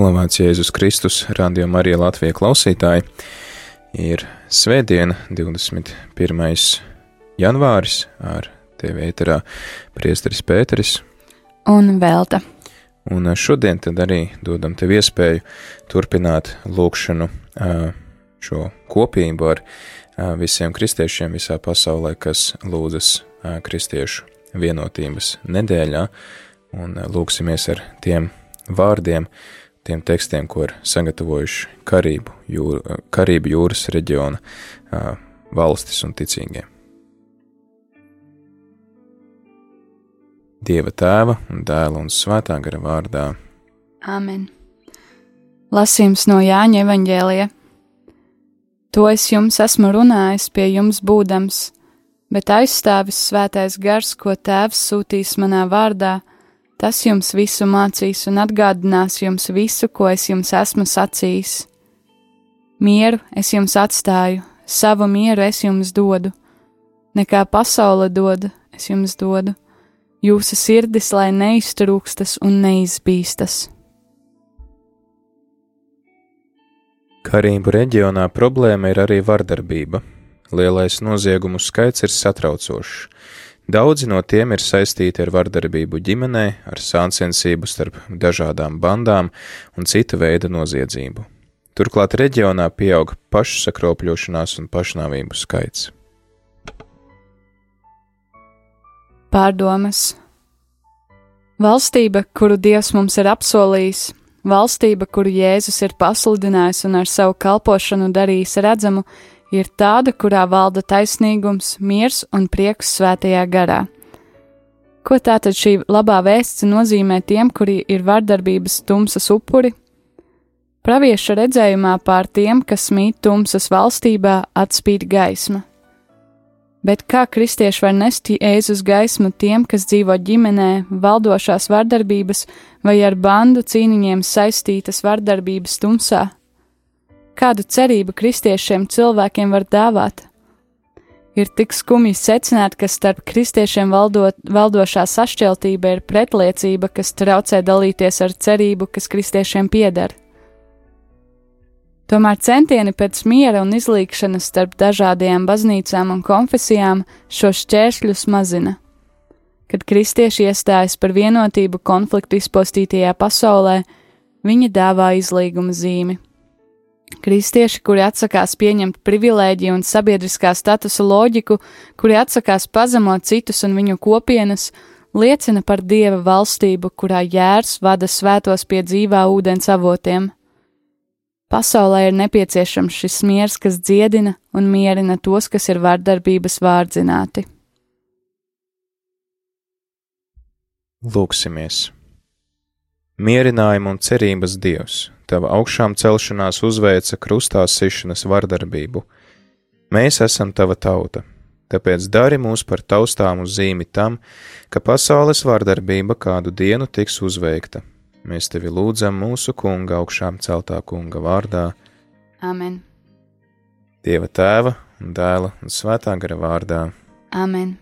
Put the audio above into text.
Slavēts Jēzus Kristus, Radio Marija Latvija klausītāji. Ir svētdiena, 21. janvāris, ar tevi ēterā priesteris Pēteris. Un Velta. Un šodien tad arī dodam tev iespēju turpināt lūkšanu šo kopību ar visiem kristiešiem visā pasaulē, kas lūdzas kristiešu vienotības nedēļā, un lūksimies ar tiem vārdiem, tiem tekstiem, ko ir sagatavojuši Karību, jūra, Karību jūras reģiona valstis un ticīgie. Dieva tēva un dēla un svētā gara vārdā. Āmen. Lasījums no Jāņa evaņģēlija. To es jums esmu runājis pie jums būdams, bet aizstāvis svētais gars, ko tēvs sūtīs manā vārdā, Tas jums visu mācīs un atgādinās jums visu, ko es jums esmu sacījis. Mieru es jums atstāju, savu mieru es jums dodu, nekā pasaule dod, es jums dodu. Jūsu sirdis lai neiztrūkstas un neizbīstas. Karību reģionā problēma ir arī vardarbība. Lielais noziegumu skaits ir satraucošs Daudzi no tiem ir saistīti ar vardarbību ģimenē, ar sāncensību starp dažādām bandām un cita veida noziedzību. Turklāt reģionā pieaug pašsakropļošanās un pašnāvību skaits. Pārdomas Valstība, kuru Dievs mums ir apsolījis, valstība, kuru Jēzus ir pasludinājis un ar savu kalpošanu darījis redzamu, ir tāda, kurā valda taisnīgums, miers un prieks svētajā garā. Ko tātad šī labā vēsts nozīmē tiem, kuri ir vardarbības tumsas upuri? Pravieša redzējumā pār tiem, kas mīt tumsas valstībā, atspīd gaisma. Bet kā kristieši var nest Jēzus gaismu tiem, kas dzīvo ģimenē, valdošās vardarbības vai ar bandu cīniņiem saistītas vardarbības tumsā? Kādu cerību kristiešiem cilvēkiem var dāvāt? Ir tik skumji secināt, ka starp kristiešiem valdot, valdošā sašķeltība ir pretliecība, kas traucē dalīties ar cerību, kas kristiešiem pieder. Tomēr centieni pēc miera un izlīkšanas starp dažādajām baznīcām un konfesijām šos šķēršļus mazina. Kad kristieši iestājas par vienotību konfliktu izpostītajā pasaulē, viņi dāvā izlīguma zīmi. Kristieši, kuri atsakās pieņemt privilēģiju un sabiedriskā statusa loģiku, kuri atsakās pazemot citus un viņu kopienas, liecina par dieva valstību, kurā jērs vada svētos pie dzīvā ūdens avotiem. Pasaulē ir nepieciešams šis miers, kas dziedina un mierina tos, kas ir vardarbības vārdzināti. Lūksimies! Mierinājumu un cerības Dievs! tava augšām celšanās uzveica krustā sišanas vardarbību. Mēs esam tava tauta, tāpēc dari mūs par taustāmu zīmi tam, ka pasaules vardarbība kādu dienu tiks uzveikta. Mēs tevi lūdzam mūsu kunga augšām celtā kunga vārdā. Amen. Dieva tēva un dēla un svētā gara vārdā. Amen.